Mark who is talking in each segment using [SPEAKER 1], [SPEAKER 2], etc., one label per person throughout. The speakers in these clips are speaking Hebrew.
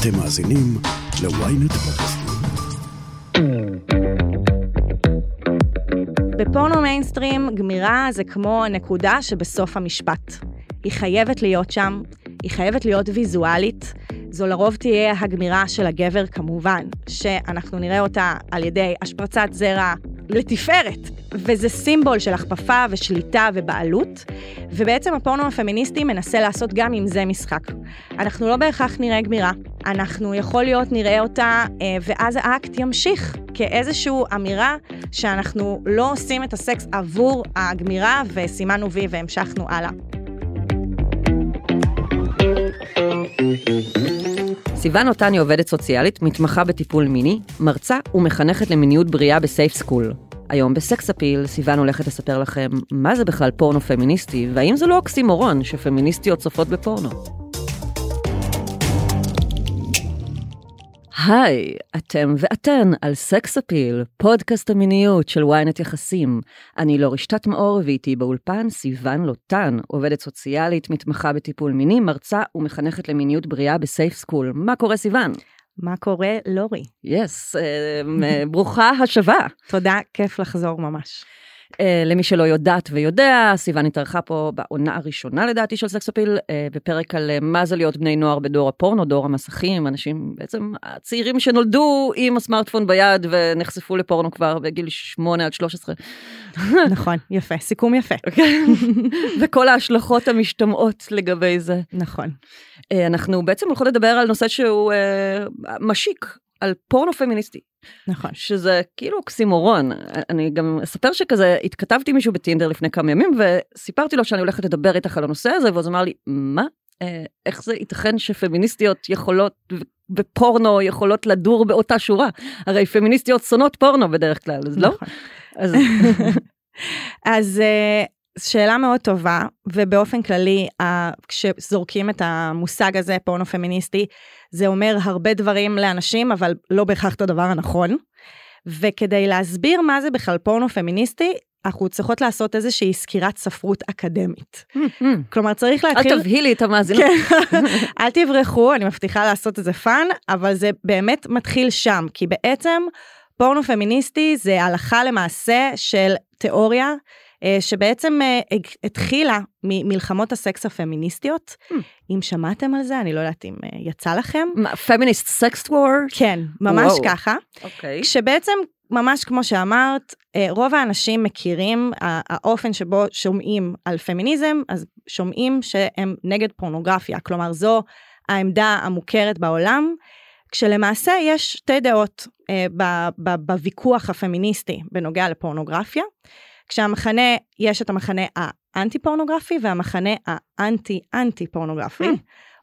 [SPEAKER 1] אתם מאזינים ל-ynet.
[SPEAKER 2] בפורנו מיינסטרים, גמירה זה כמו נקודה שבסוף המשפט. היא חייבת להיות שם, היא חייבת להיות ויזואלית. זו לרוב תהיה הגמירה של הגבר כמובן, שאנחנו נראה אותה על ידי השפרצת זרע לתפארת, וזה סימבול של הכפפה ושליטה ובעלות, ובעצם הפורנו הפמיניסטי מנסה לעשות גם עם זה משחק. אנחנו לא בהכרח נראה גמירה, אנחנו יכול להיות נראה אותה, אה, ואז האקט ימשיך כאיזושהי אמירה שאנחנו לא עושים את הסקס עבור הגמירה, וסימנו וי והמשכנו הלאה.
[SPEAKER 3] סיוון לוטן עובדת סוציאלית, מתמחה בטיפול מיני, מרצה ומחנכת למיניות בריאה בסייף סקול. היום בסקס אפיל, סיוון הולכת לספר לכם מה זה בכלל פורנו פמיניסטי, והאם זה לא אוקסימורון שפמיניסטיות צופות בפורנו. היי, אתם ואתן על סקס אפיל, פודקאסט המיניות של ynet יחסים. אני לורי שטטמאור ואיתי באולפן סיוון לוטן, עובדת סוציאלית, מתמחה בטיפול מיני, מרצה ומחנכת למיניות בריאה בסייף סקול. מה קורה סיוון?
[SPEAKER 2] מה קורה, לורי?
[SPEAKER 3] yes, yes, אה, ברוכה השבה.
[SPEAKER 2] תודה, כיף לחזור ממש.
[SPEAKER 3] אה, למי שלא יודעת ויודע, סיוון התארחה פה בעונה הראשונה לדעתי של סקס אפיל, אה, בפרק על uh, מה זה להיות בני נוער בדור הפורנו, דור המסכים, אנשים בעצם הצעירים שנולדו עם הסמארטפון ביד ונחשפו לפורנו כבר בגיל 8 עד 13.
[SPEAKER 2] נכון, יפה, סיכום יפה.
[SPEAKER 3] וכל ההשלכות המשתמעות לגבי זה.
[SPEAKER 2] נכון.
[SPEAKER 3] אנחנו בעצם הולכות לדבר על נושא שהוא משיק, על פורנו פמיניסטי.
[SPEAKER 2] נכון.
[SPEAKER 3] שזה כאילו אוקסימורון. אני גם אספר שכזה, התכתבתי מישהו בטינדר לפני כמה ימים, וסיפרתי לו שאני הולכת לדבר איתך על הנושא הזה, ואז אמר לי, מה? אה, איך זה ייתכן שפמיניסטיות יכולות, ופורנו יכולות לדור באותה שורה? הרי פמיניסטיות שונאות פורנו בדרך כלל, אז לא?
[SPEAKER 2] נכון. אז... אז שאלה מאוד טובה, ובאופן כללי, כשזורקים את המושג הזה, פורנו פמיניסטי, זה אומר הרבה דברים לאנשים, אבל לא בהכרח את הדבר הנכון. וכדי להסביר מה זה בכלל פורנו פמיניסטי, אנחנו צריכות לעשות איזושהי סקירת ספרות אקדמית. כלומר, צריך להתחיל...
[SPEAKER 3] אל תבהילי את המאזינות.
[SPEAKER 2] כן. אל תברחו, אני מבטיחה לעשות את זה fun, אבל זה באמת מתחיל שם, כי בעצם פורנו פמיניסטי זה הלכה למעשה של תיאוריה שבעצם אה, התחילה ממלחמות הסקס הפמיניסטיות. הממ. אם שמעתם על זה, אני לא יודעת אם אה, יצא לכם.
[SPEAKER 3] feminist sex war?
[SPEAKER 2] כן, ממש wow. ככה.
[SPEAKER 3] אוקיי. Okay.
[SPEAKER 2] כשבעצם, ממש כמו שאמרת, רוב האנשים מכירים, האופן שבו שומעים על פמיניזם, אז שומעים שהם נגד פורנוגרפיה. כלומר, זו העמדה המוכרת בעולם. כשלמעשה יש שתי דעות אה, בוויכוח הפמיניסטי בנוגע לפורנוגרפיה. כשהמחנה, יש את המחנה האנטי פורנוגרפי והמחנה האנטי אנטי פורנוגרפי, הממ.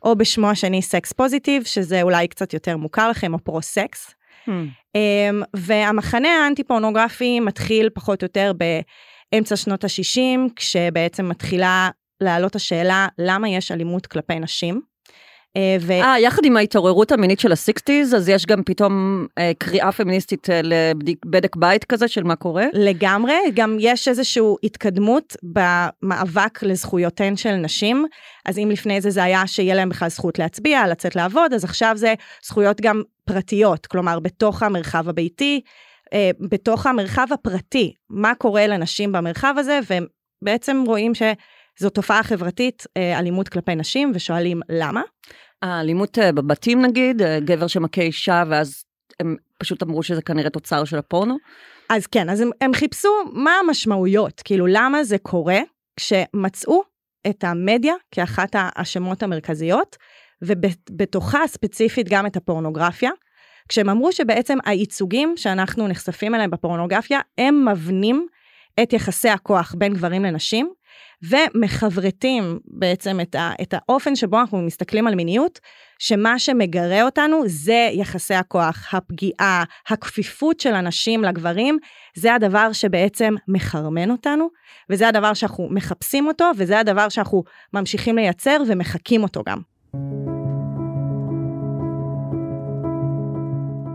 [SPEAKER 2] או בשמו השני sex positive, שזה אולי קצת יותר מוכר לכם, או pro sex. Hmm. Um, והמחנה האנטי פורנוגרפי מתחיל פחות או יותר באמצע שנות ה-60, כשבעצם מתחילה לעלות השאלה למה יש אלימות כלפי נשים.
[SPEAKER 3] אה, ו... אה, יחד עם ההתעוררות המינית של הסיקסטיז, אז יש גם פתאום אה, קריאה פמיניסטית אה, לבדק בית כזה של מה קורה?
[SPEAKER 2] לגמרי, גם יש איזושהי התקדמות במאבק לזכויותיהן של נשים. אז אם לפני זה זה היה שיהיה להם בכלל זכות להצביע, לצאת לעבוד, אז עכשיו זה זכויות גם פרטיות, כלומר בתוך המרחב הביתי, בתוך המרחב הפרטי, מה קורה לנשים במרחב הזה, ובעצם רואים שזו תופעה חברתית, אה, אלימות כלפי נשים, ושואלים למה.
[SPEAKER 3] האלימות אה, בבתים נגיד, אה, גבר שמכה אישה ואז הם פשוט אמרו שזה כנראה תוצר של הפורנו?
[SPEAKER 2] אז כן, אז הם, הם חיפשו מה המשמעויות, כאילו למה זה קורה כשמצאו את המדיה כאחת האשמות המרכזיות, ובתוכה ספציפית גם את הפורנוגרפיה, כשהם אמרו שבעצם הייצוגים שאנחנו נחשפים אליהם בפורנוגרפיה, הם מבנים את יחסי הכוח בין גברים לנשים, ומחברתים בעצם את, ה, את האופן שבו אנחנו מסתכלים על מיניות, שמה שמגרה אותנו זה יחסי הכוח, הפגיעה, הכפיפות של הנשים לגברים, זה הדבר שבעצם מחרמן אותנו, וזה הדבר שאנחנו מחפשים אותו, וזה הדבר שאנחנו ממשיכים לייצר ומחקים אותו גם.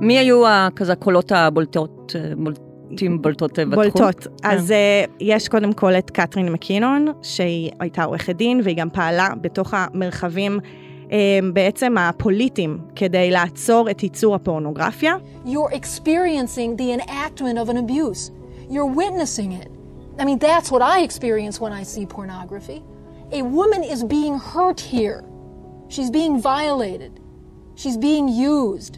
[SPEAKER 3] מי היו כזה הקולות הבולטות? בולטים בולטות בתחום?
[SPEAKER 2] בולטות. כן. אז uh, יש קודם כל את קתרין מקינון, שהיא הייתה עורכת דין, והיא גם פעלה בתוך המרחבים uh, בעצם הפוליטיים כדי לעצור את ייצור הפורנוגרפיה.
[SPEAKER 4] You're experiencing the enactment of an abuse. You're witnessing it. I mean, that's what I experience when I see pornography. A woman is being hurt here. She's being violated. She's being used.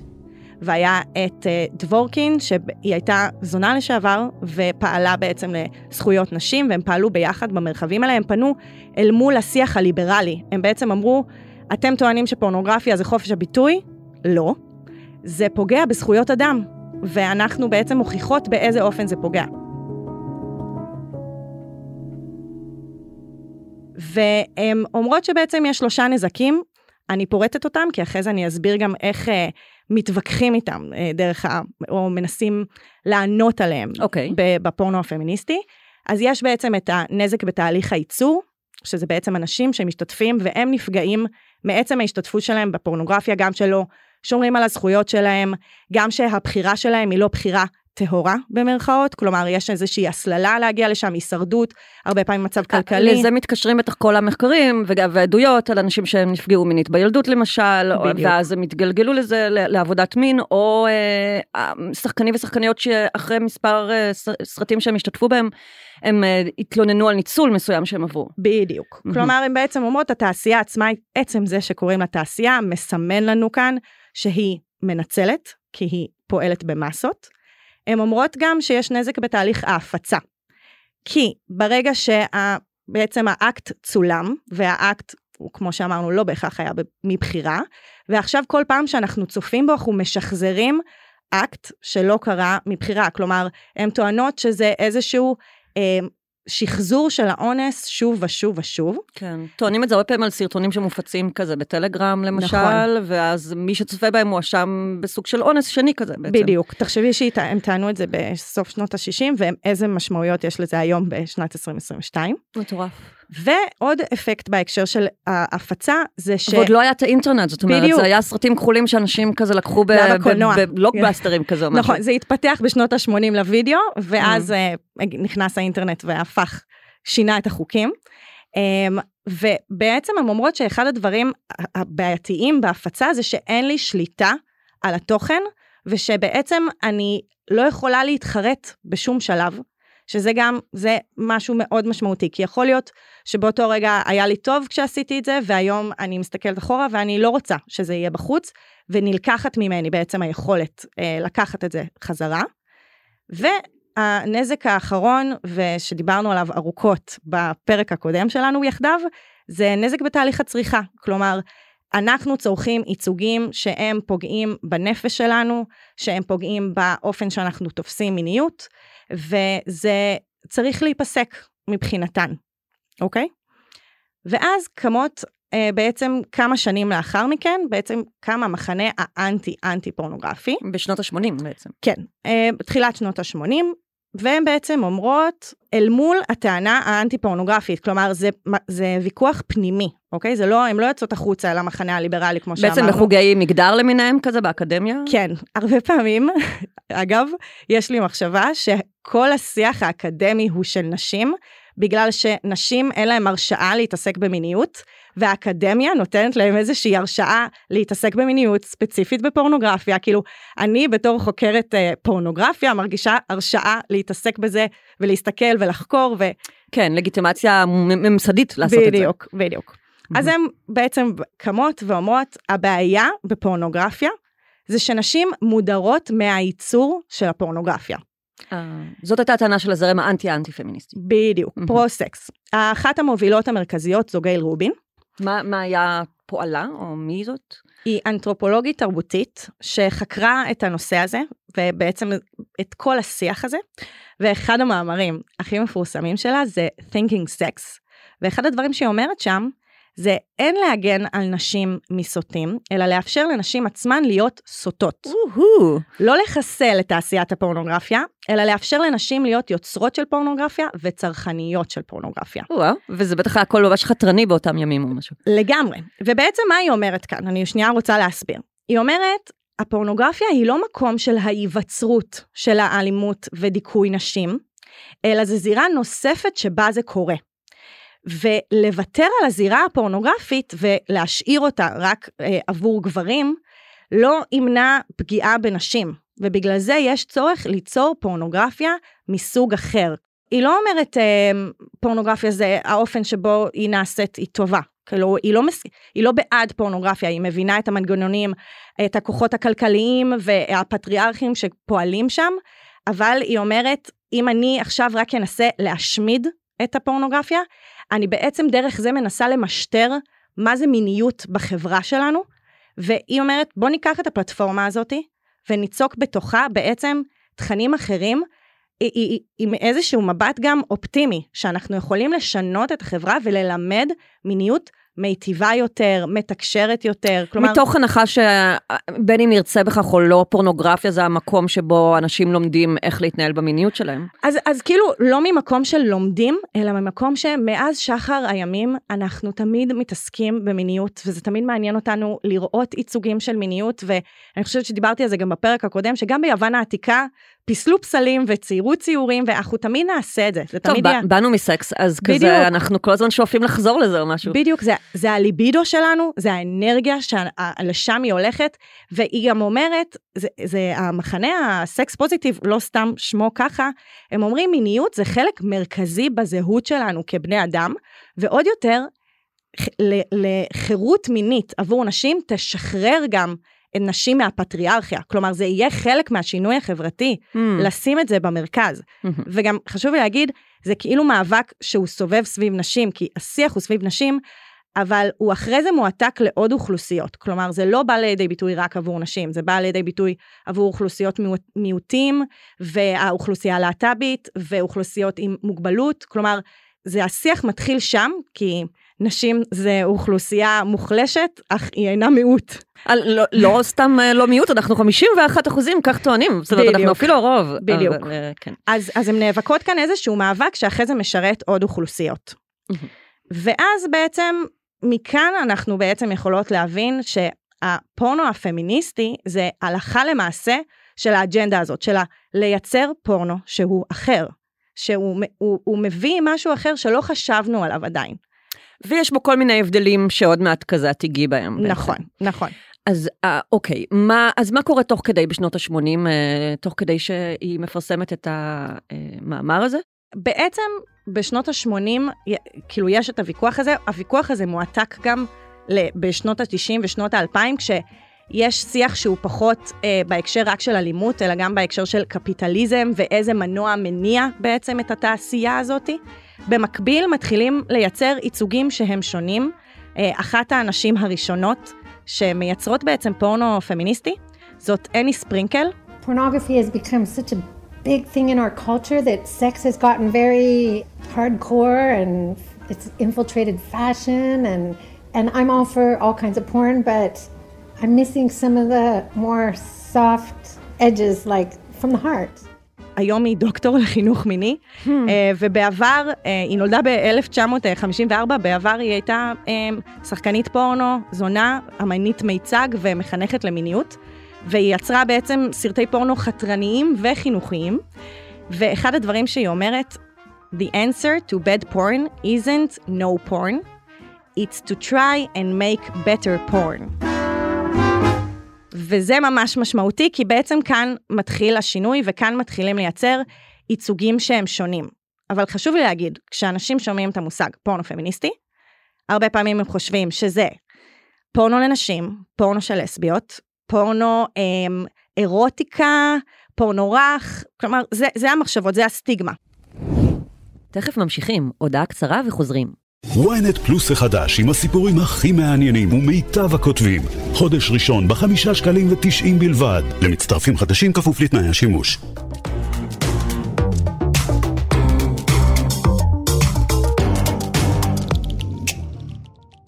[SPEAKER 2] והיה את דבורקין, שהיא הייתה זונה לשעבר, ופעלה בעצם לזכויות נשים, והם פעלו ביחד במרחבים האלה, הם פנו אל מול השיח הליברלי. הם בעצם אמרו, אתם טוענים שפורנוגרפיה זה חופש הביטוי? לא. זה פוגע בזכויות אדם, ואנחנו בעצם מוכיחות באיזה אופן זה פוגע. והן אומרות שבעצם יש שלושה נזקים, אני פורטת אותם, כי אחרי זה אני אסביר גם איך אה, מתווכחים איתם אה, דרך ה... או מנסים לענות עליהם okay.
[SPEAKER 3] אוקיי.
[SPEAKER 2] בפורנו הפמיניסטי. אז יש בעצם את הנזק בתהליך הייצור, שזה בעצם אנשים שמשתתפים והם נפגעים מעצם ההשתתפות שלהם בפורנוגרפיה, גם שלא שומרים על הזכויות שלהם, גם שהבחירה שלהם היא לא בחירה טהורה במרכאות, כלומר יש איזושהי הסללה להגיע לשם, הישרדות, הרבה פעמים מצב כלכלי.
[SPEAKER 3] לזה מתקשרים בטח כל המחקרים ועדויות על אנשים שהם נפגעו מינית בילדות למשל, בדיוק. ואז הם התגלגלו לזה לעבודת מין, או אה, שחקנים ושחקניות שאחרי מספר אה, סרטים שהם השתתפו בהם, הם אה, התלוננו על ניצול מסוים שהם עברו.
[SPEAKER 2] בדיוק. Mm-hmm. כלומר, הם בעצם אומרות, התעשייה עצמה, עצם זה שקוראים לה תעשייה, מסמן לנו כאן שהיא מנצלת, כי היא פועלת במסות. הן אומרות גם שיש נזק בתהליך ההפצה. כי ברגע שבעצם האקט צולם, והאקט הוא כמו שאמרנו לא בהכרח היה מבחירה, ועכשיו כל פעם שאנחנו צופים בו אנחנו משחזרים אקט שלא קרה מבחירה, כלומר הן טוענות שזה איזשהו אה, שחזור של האונס שוב ושוב ושוב.
[SPEAKER 3] כן, טוענים את זה הרבה פעמים על סרטונים שמופצים כזה בטלגרם למשל, נכון. ואז מי שצופה בהם מואשם בסוג של אונס שני כזה בעצם.
[SPEAKER 2] בדיוק, תחשבי שהם טענו את זה בסוף שנות ה-60, ואיזה משמעויות יש לזה היום בשנת 2022.
[SPEAKER 3] מטורף.
[SPEAKER 2] ועוד אפקט בהקשר של ההפצה זה ש...
[SPEAKER 3] ועוד לא היה את האינטרנט, זאת אומרת, בדיוק. זה היה סרטים כחולים שאנשים כזה לקחו בבלוקבאסטרים כזה או משהו.
[SPEAKER 2] נכון, זה התפתח בשנות ה-80 לוידאו, ואז mm. נכנס האינטרנט והפך, שינה את החוקים. Um, ובעצם הן אומרות שאחד הדברים הבעייתיים בהפצה זה שאין לי שליטה על התוכן, ושבעצם אני לא יכולה להתחרט בשום שלב. שזה גם, זה משהו מאוד משמעותי, כי יכול להיות שבאותו רגע היה לי טוב כשעשיתי את זה, והיום אני מסתכלת אחורה ואני לא רוצה שזה יהיה בחוץ, ונלקחת ממני בעצם היכולת אה, לקחת את זה חזרה. והנזק האחרון, ושדיברנו עליו ארוכות בפרק הקודם שלנו יחדיו, זה נזק בתהליך הצריכה. כלומר, אנחנו צורכים ייצוגים שהם פוגעים בנפש שלנו, שהם פוגעים באופן שאנחנו תופסים מיניות, וזה צריך להיפסק מבחינתן, אוקיי? ואז קמות אה, בעצם כמה שנים לאחר מכן, בעצם קם המחנה האנטי-אנטי פורנוגרפי.
[SPEAKER 3] בשנות ה-80 בעצם.
[SPEAKER 2] כן, אה, בתחילת שנות ה-80, והן בעצם אומרות אל מול הטענה האנטי פורנוגרפית, כלומר זה, זה ויכוח פנימי, אוקיי? זה לא, הם לא יוצאות החוצה אל המחנה הליברלי כמו
[SPEAKER 3] בעצם
[SPEAKER 2] שאמרנו.
[SPEAKER 3] בעצם בחוגי מגדר למיניהם כזה באקדמיה?
[SPEAKER 2] כן, הרבה פעמים, אגב, יש לי מחשבה שכל השיח האקדמי הוא של נשים, בגלל שנשים אין להם הרשאה להתעסק במיניות, והאקדמיה נותנת להם איזושהי הרשאה להתעסק במיניות ספציפית בפורנוגרפיה, כאילו אני בתור חוקרת אה, פורנוגרפיה מרגישה הרשאה להתעסק בזה ולהסתכל ולחקור ו...
[SPEAKER 3] כן, לגיטימציה ממסדית לעשות בדיוק,
[SPEAKER 2] את זה. בדיוק, בדיוק. אז הן בעצם קמות ואומרות, הבעיה בפורנוגרפיה זה שנשים מודרות מהייצור של הפורנוגרפיה.
[SPEAKER 3] אה, זאת הייתה הטענה של הזרם האנטי-אנטי פמיניסטי.
[SPEAKER 2] בדיוק, פרו-סקס. אחת המובילות המרכזיות זו גייל רובין.
[SPEAKER 3] מה, מה היה פועלה, או מי זאת?
[SPEAKER 2] היא אנתרופולוגית תרבותית שחקרה את הנושא הזה, ובעצם את כל השיח הזה, ואחד המאמרים הכי מפורסמים שלה זה Thinking Sex, ואחד הדברים שהיא אומרת שם, זה אין להגן על נשים מסוטים, אלא לאפשר לנשים עצמן להיות סוטות. לא לחסל את תעשיית הפורנוגרפיה, אלא לאפשר לנשים להיות יוצרות של פורנוגרפיה וצרכניות של פורנוגרפיה.
[SPEAKER 3] וואו, וזה בטח הכל ממש חתרני באותם ימים או משהו.
[SPEAKER 2] לגמרי. ובעצם מה היא אומרת כאן? אני שנייה רוצה להסביר. היא אומרת, הפורנוגרפיה היא לא מקום של ההיווצרות של האלימות ודיכוי נשים, אלא זו זירה נוספת שבה זה קורה. ולוותר על הזירה הפורנוגרפית ולהשאיר אותה רק אה, עבור גברים, לא ימנע פגיעה בנשים, ובגלל זה יש צורך ליצור פורנוגרפיה מסוג אחר. היא לא אומרת אה, פורנוגרפיה זה האופן שבו היא נעשית, היא טובה. כאילו, היא לא, מס... היא לא בעד פורנוגרפיה, היא מבינה את המנגנונים, את הכוחות הכלכליים והפטריארכים שפועלים שם, אבל היא אומרת, אם אני עכשיו רק אנסה להשמיד את הפורנוגרפיה, אני בעצם דרך זה מנסה למשטר מה זה מיניות בחברה שלנו, והיא אומרת, בוא ניקח את הפלטפורמה הזאתי וניצוק בתוכה בעצם תכנים אחרים, עם איזשהו מבט גם אופטימי, שאנחנו יכולים לשנות את החברה וללמד מיניות מיטיבה יותר, מתקשרת יותר,
[SPEAKER 3] כלומר... מתוך הנחה שבין אם נרצה בכך או לא, פורנוגרפיה זה המקום שבו אנשים לומדים איך להתנהל במיניות שלהם.
[SPEAKER 2] אז, אז כאילו, לא ממקום של לומדים, אלא ממקום שמאז שחר הימים אנחנו תמיד מתעסקים במיניות, וזה תמיד מעניין אותנו לראות ייצוגים של מיניות, ואני חושבת שדיברתי על זה גם בפרק הקודם, שגם ביוון העתיקה פיסלו פסלים וציירו ציורים, ואנחנו תמיד נעשה את זה. זה
[SPEAKER 3] טוב,
[SPEAKER 2] תמיד
[SPEAKER 3] באנו מסקס, אז בדיוק. כזה, אנחנו כל הזמן שואפים לחזור לזה או משהו.
[SPEAKER 2] בדיוק, זה, זה הליבידו שלנו, זה האנרגיה שלשם היא הולכת, והיא גם אומרת, זה, זה המחנה הסקס פוזיטיב, לא סתם שמו ככה, הם אומרים מיניות זה חלק מרכזי בזהות שלנו כבני אדם, ועוד יותר, לחירות מינית עבור נשים תשחרר גם נשים מהפטריארכיה, כלומר זה יהיה חלק מהשינוי החברתי, mm. לשים את זה במרכז. Mm-hmm. וגם חשוב לי להגיד, זה כאילו מאבק שהוא סובב סביב נשים, כי השיח הוא סביב נשים, אבל הוא אחרי זה מועתק לעוד אוכלוסיות. כלומר, זה לא בא לידי ביטוי רק עבור נשים, זה בא לידי ביטוי עבור אוכלוסיות מיעוטים, והאוכלוסייה הלהט"בית, ואוכלוסיות עם מוגבלות. כלומר, זה השיח מתחיל שם, כי נשים זה אוכלוסייה מוחלשת, אך היא אינה מיעוט.
[SPEAKER 3] לא, לא סתם אה, לא מיעוט, אנחנו 51 אחוזים, כך טוענים. זאת אומרת, אנחנו אפילו הרוב.
[SPEAKER 2] בדיוק. אבל, אה, כן. אז, אז הן נאבקות כאן איזשהו מאבק שאחרי זה משרת עוד אוכלוסיות. ואז בעצם, מכאן אנחנו בעצם יכולות להבין שהפורנו הפמיניסטי זה הלכה למעשה של האג'נדה הזאת, של לייצר פורנו שהוא אחר. שהוא הוא, הוא מביא משהו אחר שלא חשבנו עליו עדיין.
[SPEAKER 3] ויש בו כל מיני הבדלים שעוד מעט כזה תיגעי בהם.
[SPEAKER 2] נכון, בעצם. נכון.
[SPEAKER 3] אז אה, אוקיי, מה, אז מה קורה תוך כדי בשנות ה-80, אה, תוך כדי שהיא מפרסמת את המאמר הזה?
[SPEAKER 2] בעצם בשנות ה-80, כאילו יש את הוויכוח הזה, הוויכוח הזה מועתק גם בשנות ה-90 ושנות ה-2000, כשיש שיח שהוא פחות אה, בהקשר רק של אלימות, אלא גם בהקשר של קפיטליזם ואיזה מנוע מניע בעצם את התעשייה הזאתי. במקביל מתחילים לייצר ייצוגים שהם שונים. אה, אחת האנשים הראשונות שמייצרות בעצם פורנו פמיניסטי זאת אני ספרינקל.
[SPEAKER 5] Big thing in our culture that sex has gotten very hardcore and it's infiltrated fashion and and I'm all for all kinds of porn but I'm missing some of the more soft edges like from the heart.
[SPEAKER 2] היום היא דוקטור לחינוך מיני, hmm. אה, ובעבר, אה, היא נולדה ב-1954, בעבר היא הייתה אה, שחקנית פורנו, זונה, אמנית מיצג ומחנכת למיניות, והיא יצרה בעצם סרטי פורנו חתרניים וחינוכיים, ואחד הדברים שהיא אומרת, The answer to bad porn isn't no porn, it's to try and make better porn. וזה ממש משמעותי, כי בעצם כאן מתחיל השינוי וכאן מתחילים לייצר ייצוגים שהם שונים. אבל חשוב לי להגיד, כשאנשים שומעים את המושג פורנו פמיניסטי, הרבה פעמים הם חושבים שזה פורנו לנשים, פורנו של לסביות, פורנו אמ, אירוטיקה, פורנו רך, כלומר, זה, זה המחשבות, זה הסטיגמה.
[SPEAKER 3] תכף ממשיכים, הודעה קצרה וחוזרים.
[SPEAKER 1] Ynet פלוס החדש עם הסיפורים הכי מעניינים ומיטב הכותבים. חודש ראשון בחמישה שקלים ותשעים בלבד. למצטרפים חדשים כפוף לתנאי השימוש.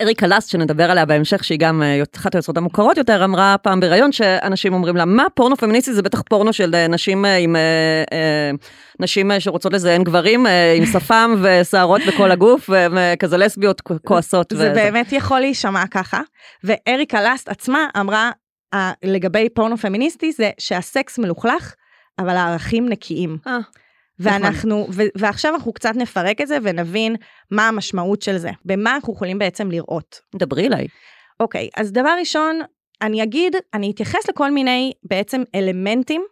[SPEAKER 3] אריקה לאסט, שנדבר עליה בהמשך, שהיא גם אה, אחת היוצרות המוכרות יותר, אמרה פעם בריאיון שאנשים אומרים לה, מה פורנו פמיניסטי זה בטח פורנו של אה, נשים אה, עם... נשים שרוצות לזיין גברים עם שפם ושערות בכל הגוף, וכזה לסביות כועסות.
[SPEAKER 2] זה באמת יכול להישמע ככה. ואריקה לאסט עצמה אמרה לגבי פורנו פמיניסטי זה שהסקס מלוכלך, אבל הערכים נקיים. ואנחנו, ו- ועכשיו אנחנו קצת נפרק את זה ונבין מה המשמעות של זה, במה אנחנו יכולים בעצם לראות.
[SPEAKER 3] דברי אליי.
[SPEAKER 2] אוקיי, אז דבר ראשון, אני אגיד, אני אתייחס לכל מיני בעצם אלמנטים,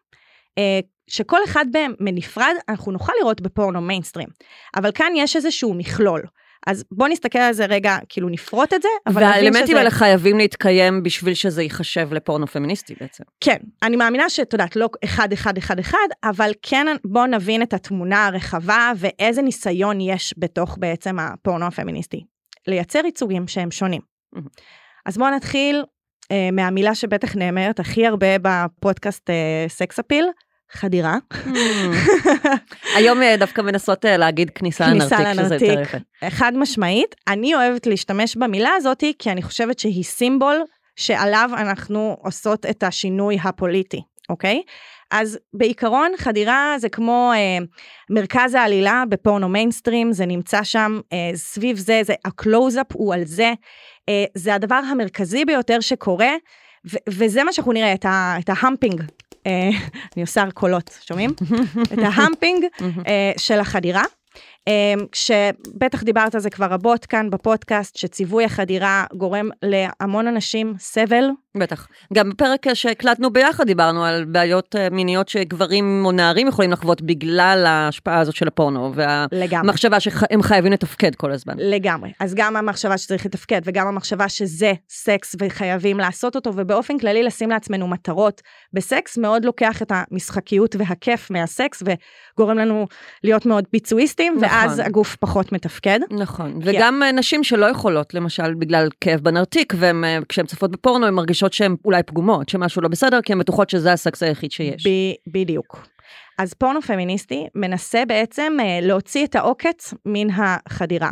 [SPEAKER 2] אה, שכל אחד בהם מנפרד, אנחנו נוכל לראות בפורנו מיינסטרים. אבל כאן יש איזשהו מכלול. אז בוא נסתכל על זה רגע, כאילו נפרוט את זה, אבל נבין
[SPEAKER 3] והאלמנטים
[SPEAKER 2] שזה...
[SPEAKER 3] האלה חייבים להתקיים בשביל שזה ייחשב לפורנו פמיניסטי בעצם.
[SPEAKER 2] כן, אני מאמינה שאת יודעת, לא אחד, אחד, אחד, אחד, אבל כן בואו נבין את התמונה הרחבה ואיזה ניסיון יש בתוך בעצם הפורנו הפמיניסטי. לייצר ייצוגים שהם שונים.
[SPEAKER 3] מהמם.
[SPEAKER 2] אז בואו נתחיל אה, מהמילה שבטח נאמרת הכי הרבה בפודקאסט אה, סקס אפיל, חדירה.
[SPEAKER 3] היום אה, דווקא מנסות אה, להגיד כניסה לנרתיק, שזה יותר. יפה.
[SPEAKER 2] חד משמעית. אני אוהבת להשתמש במילה הזאת כי אני חושבת שהיא סימבול שעליו אנחנו עושות את השינוי הפוליטי, אוקיי? אז בעיקרון חדירה זה כמו אה, מרכז העלילה בפורנו מיינסטרים, זה נמצא שם אה, סביב זה, זה הקלוז-אפ הוא על זה, אה, זה הדבר המרכזי ביותר שקורה, וזה מה שאנחנו נראה, את, ה- את ה humping. אה, אני עושה קולות, שומעים? את ה humping אה, של החדירה. אה, כשבטח דיברת על זה כבר רבות כאן בפודקאסט, שציווי החדירה גורם להמון אנשים סבל.
[SPEAKER 3] בטח. גם בפרק שהקלטנו ביחד דיברנו על בעיות אה, מיניות שגברים או נערים יכולים לחוות בגלל ההשפעה הזאת של הפורנו. והמחשבה שהם חייבים לתפקד כל הזמן.
[SPEAKER 2] לגמרי. אז גם המחשבה שצריך לתפקד, וגם המחשבה שזה סקס וחייבים לעשות אותו, ובאופן כללי לשים לעצמנו מטרות בסקס, מאוד לוקח את המשחקיות והכיף מהסקס, וגורם לנו להיות מאוד ביצועיסטים,
[SPEAKER 3] נכון.
[SPEAKER 2] ואז הגוף פחות מתפקד.
[SPEAKER 3] נכון, וגם אה, נשים שלא יכולות, למשל בגלל כאב בנרתיק, וכשהן צופות בפורנו הן מרגישות שהן אולי פגומות, שמשהו לא בסדר, כי הן בטוחות שזה הסקס היחיד שיש.
[SPEAKER 2] ב- בדיוק. אז פורנו פמיניסטי מנסה בעצם אה, להוציא את העוקץ מן החדירה.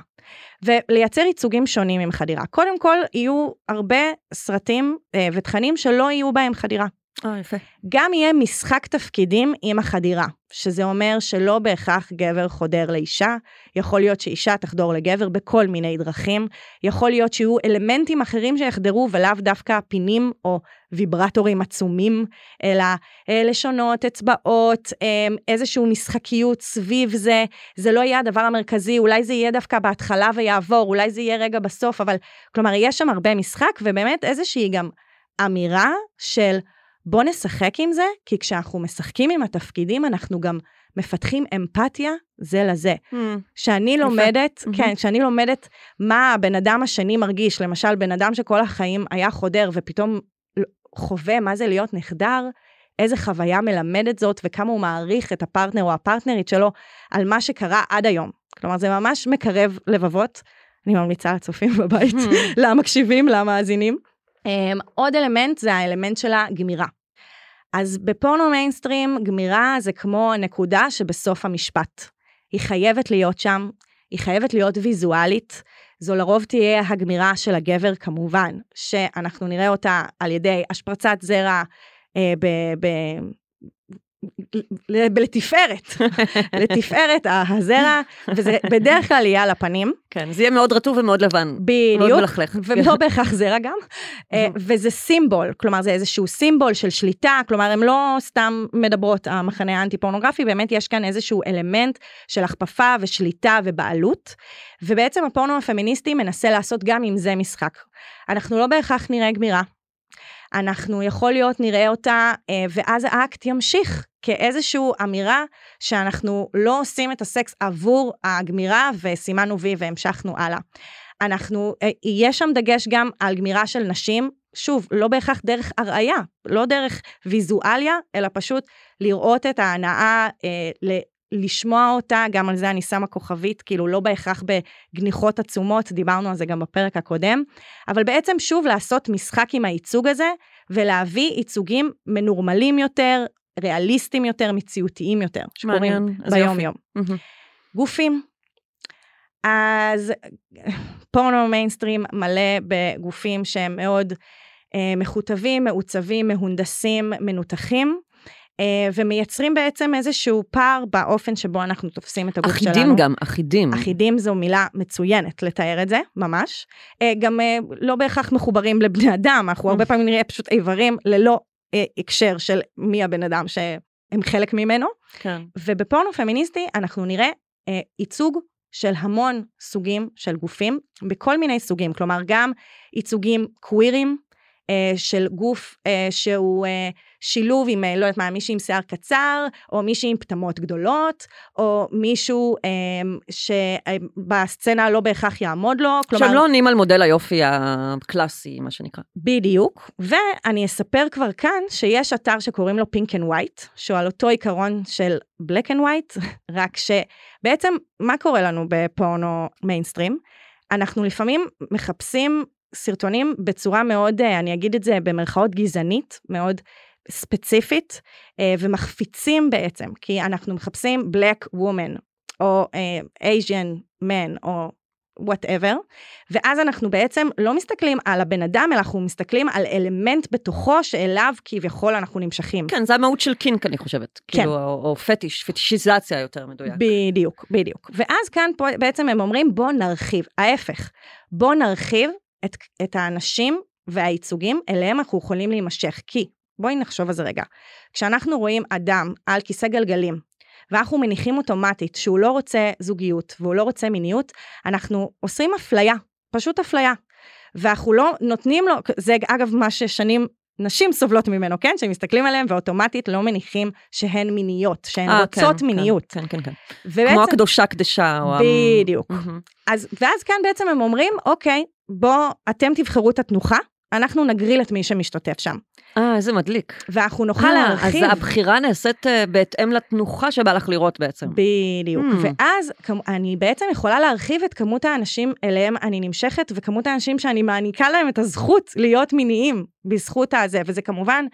[SPEAKER 2] ולייצר ייצוגים שונים עם חדירה. קודם כל, יהיו הרבה סרטים אה, ותכנים שלא יהיו בהם חדירה.
[SPEAKER 3] אה.
[SPEAKER 2] גם יהיה משחק תפקידים עם החדירה, שזה אומר שלא בהכרח גבר חודר לאישה, יכול להיות שאישה תחדור לגבר בכל מיני דרכים, יכול להיות שיהיו אלמנטים אחרים שיחדרו ולאו דווקא פינים או ויברטורים עצומים, אלא אה, לשונות, אצבעות, אה, איזושהי משחקיות סביב זה, זה לא יהיה הדבר המרכזי, אולי זה יהיה דווקא בהתחלה ויעבור, אולי זה יהיה רגע בסוף, אבל כלומר יש שם הרבה משחק ובאמת איזושהי גם אמירה של בוא נשחק עם זה, כי כשאנחנו משחקים עם התפקידים, אנחנו גם מפתחים אמפתיה זה לזה. שאני לומדת,
[SPEAKER 3] מהמם.
[SPEAKER 2] כן, שאני לומדת מה הבן אדם השני מרגיש, למשל, בן אדם שכל החיים היה חודר ופתאום חווה מה זה להיות נחדר, איזה חוויה מלמדת זאת וכמה הוא מעריך את הפרטנר או הפרטנרית שלו על מה שקרה עד היום. כלומר, זה ממש מקרב לבבות. אני ממליצה לצופים בבית, למקשיבים, למאזינים. Um, עוד אלמנט זה האלמנט של הגמירה. אז בפורנו מיינסטרים, גמירה זה כמו נקודה שבסוף המשפט. היא חייבת להיות שם, היא חייבת להיות ויזואלית. זו לרוב תהיה הגמירה של הגבר כמובן, שאנחנו נראה אותה על ידי השפרצת זרע אה, ב... ב לתפארת, לתפארת הזרע, וזה בדרך כלל יהיה על הפנים.
[SPEAKER 3] כן, זה יהיה מאוד רטוב ומאוד לבן. מאוד
[SPEAKER 2] בדיוק,
[SPEAKER 3] מלכלך.
[SPEAKER 2] ולא בהכרח זרע גם, אה, וזה סימבול, כלומר זה איזשהו סימבול של שליטה, כלומר הן לא סתם מדברות המחנה האנטי פורנוגרפי, באמת יש כאן איזשהו אלמנט של הכפפה ושליטה ובעלות, ובעצם הפורנו הפמיניסטי מנסה לעשות גם עם זה משחק. אנחנו לא בהכרח נראה גמירה, אנחנו יכול להיות נראה אותה, אה, ואז האקט ימשיך כאיזושהי אמירה שאנחנו לא עושים את הסקס עבור הגמירה וסימנו וי והמשכנו הלאה. אנחנו, אה, יהיה שם דגש גם על גמירה של נשים, שוב, לא בהכרח דרך הרעיה, לא דרך ויזואליה, אלא פשוט לראות את ההנאה, אה, לשמוע אותה, גם על זה אני שמה כוכבית, כאילו לא בהכרח בגניחות עצומות, דיברנו על זה גם בפרק הקודם, אבל בעצם שוב לעשות משחק עם הייצוג הזה, ולהביא ייצוגים מנורמלים יותר, ריאליסטיים יותר, מציאותיים יותר, שקורים
[SPEAKER 3] מעניין, איזה יופי.
[SPEAKER 2] ביום יום.
[SPEAKER 3] מהמם.
[SPEAKER 2] גופים. אז פורנו מיינסטרים מלא בגופים שהם מאוד אה, מכותבים, מעוצבים, מהונדסים, מנותחים, אה, ומייצרים בעצם איזשהו פער באופן שבו אנחנו תופסים את הגוף שלנו.
[SPEAKER 3] אחידים גם, אחידים.
[SPEAKER 2] אחידים זו מילה מצוינת לתאר את זה, ממש. אה, גם אה, לא בהכרח מחוברים לבני אדם, אנחנו הרבה פעמים נראה פשוט איברים ללא הקשר של מי הבן אדם ש... הם חלק ממנו,
[SPEAKER 3] כן.
[SPEAKER 2] ובפורנו פמיניסטי אנחנו נראה אה, ייצוג של המון סוגים של גופים, בכל מיני סוגים, כלומר גם ייצוגים קווירים, אה, של גוף אה, שהוא אה, שילוב עם, אה, לא יודעת מה, מישהי עם שיער קצר, או מישהי עם פטמות גדולות, או מישהו אה, שבסצנה לא בהכרח יעמוד לו, כלומר...
[SPEAKER 3] שהם לא עונים על מודל היופי הקלאסי, מה שנקרא.
[SPEAKER 2] בדיוק, ואני אספר כבר כאן שיש אתר שקוראים לו Pink and White, שהוא על אותו עיקרון של black and white, רק שבעצם מה קורה לנו בפורנו מיינסטרים? אנחנו לפעמים מחפשים סרטונים בצורה מאוד, אה, אני אגיד את זה במרכאות גזענית, מאוד ספציפית, אה, ומחפיצים בעצם, כי אנחנו מחפשים black woman, או uh, Asian man, או whatever, ואז אנחנו בעצם לא מסתכלים על הבן אדם, אלא אנחנו מסתכלים על אלמנט בתוכו שאליו כביכול אנחנו נמשכים.
[SPEAKER 3] כן, זה המהות של קינק, אני חושבת.
[SPEAKER 2] כן.
[SPEAKER 3] כאילו, או, או פטיש, פטישיזציה יותר מדויק.
[SPEAKER 2] בדיוק, בדיוק. ואז כאן פה בעצם הם אומרים בוא נרחיב, ההפך, בוא נרחיב את, את האנשים והייצוגים אליהם אנחנו יכולים להימשך. כי, בואי נחשוב על זה רגע, כשאנחנו רואים אדם על כיסא גלגלים, ואנחנו מניחים אוטומטית שהוא לא רוצה זוגיות והוא לא רוצה מיניות, אנחנו עושים אפליה, פשוט אפליה. ואנחנו לא נותנים לו, זה אגב מה ששנים נשים סובלות ממנו, כן? שמסתכלים עליהם ואוטומטית לא מניחים שהן מיניות, שהן
[SPEAKER 3] אה,
[SPEAKER 2] רוצות
[SPEAKER 3] כן,
[SPEAKER 2] מיניות.
[SPEAKER 3] כן, כן, כן.
[SPEAKER 2] ובעצם,
[SPEAKER 3] כמו הקדושה קדשה. או
[SPEAKER 2] בדיוק.
[SPEAKER 3] מהמם.
[SPEAKER 2] אז, ואז כאן בעצם הם אומרים, אוקיי, בוא, אתם תבחרו את התנוחה, אנחנו נגריל את מי שמשתתף שם.
[SPEAKER 3] אה, איזה מדליק.
[SPEAKER 2] ואנחנו נוכל
[SPEAKER 3] אה,
[SPEAKER 2] להרחיב.
[SPEAKER 3] אז הבחירה נעשית אה, בהתאם לתנוחה שבא לך לראות בעצם.
[SPEAKER 2] בדיוק.
[SPEAKER 3] Mm.
[SPEAKER 2] ואז אני בעצם יכולה להרחיב את כמות האנשים אליהם אני נמשכת, וכמות האנשים שאני מעניקה להם את הזכות להיות מיניים בזכות הזה, וזה כמובן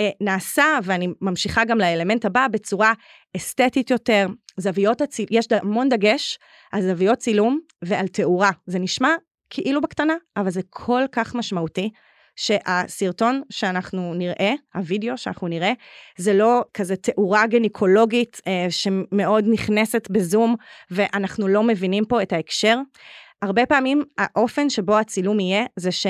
[SPEAKER 2] אה, נעשה, ואני ממשיכה גם לאלמנט הבא, בצורה אסתטית יותר, זוויות הצילום, יש המון דגש על זוויות צילום ועל תאורה. זה נשמע כאילו בקטנה, אבל זה כל כך משמעותי. שהסרטון שאנחנו נראה, הווידאו שאנחנו נראה, זה לא כזה תאורה גניקולוגית אה, שמאוד נכנסת בזום ואנחנו לא מבינים פה את ההקשר. הרבה פעמים האופן שבו הצילום יהיה זה ש...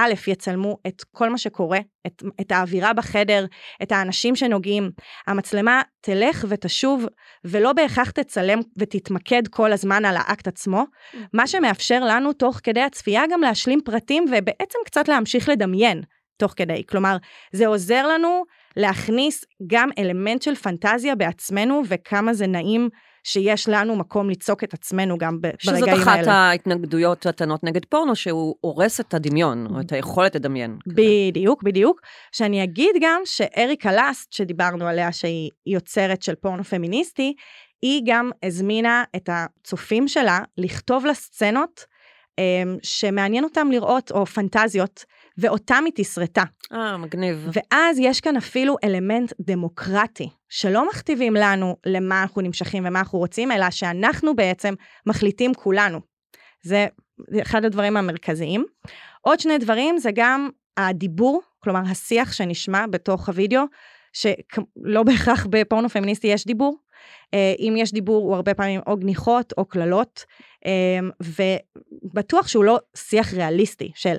[SPEAKER 2] א', יצלמו את כל מה שקורה, את, את האווירה בחדר, את האנשים שנוגעים. המצלמה תלך ותשוב, ולא בהכרח תצלם ותתמקד כל הזמן על האקט עצמו, מה שמאפשר לנו תוך כדי הצפייה גם להשלים פרטים ובעצם קצת להמשיך לדמיין תוך כדי. כלומר, זה עוזר לנו להכניס גם אלמנט של פנטזיה בעצמנו, וכמה זה נעים שיש לנו מקום ליצוק את עצמנו גם ב-
[SPEAKER 3] שזאת
[SPEAKER 2] ברגעים
[SPEAKER 3] אחת
[SPEAKER 2] האלה.
[SPEAKER 3] ההתנגדויות הטענות נגד פורנו, שהוא הורס את הדמיון, או את היכולת לדמיין.
[SPEAKER 2] בדיוק, בדיוק. שאני אגיד גם שאריקה לאסט, שדיברנו עליה שהיא יוצרת של פורנו פמיניסטי, היא גם הזמינה את הצופים שלה לכתוב לה סצנות אמ, שמעניין אותם לראות, או פנטזיות, ואותם היא תסרטה.
[SPEAKER 3] אה, מגניב.
[SPEAKER 2] ואז יש כאן אפילו אלמנט דמוקרטי, שלא מכתיבים לנו למה אנחנו נמשכים ומה אנחנו רוצים, אלא שאנחנו בעצם מחליטים כולנו. זה אחד הדברים המרכזיים. עוד שני דברים זה גם הדיבור, כלומר השיח שנשמע בתוך הוידאו, שלא בהכרח בפורנו פמיניסטי יש דיבור. אה, אם יש דיבור הוא הרבה פעמים או גניחות או קללות, אה, ובטוח שהוא לא שיח ריאליסטי של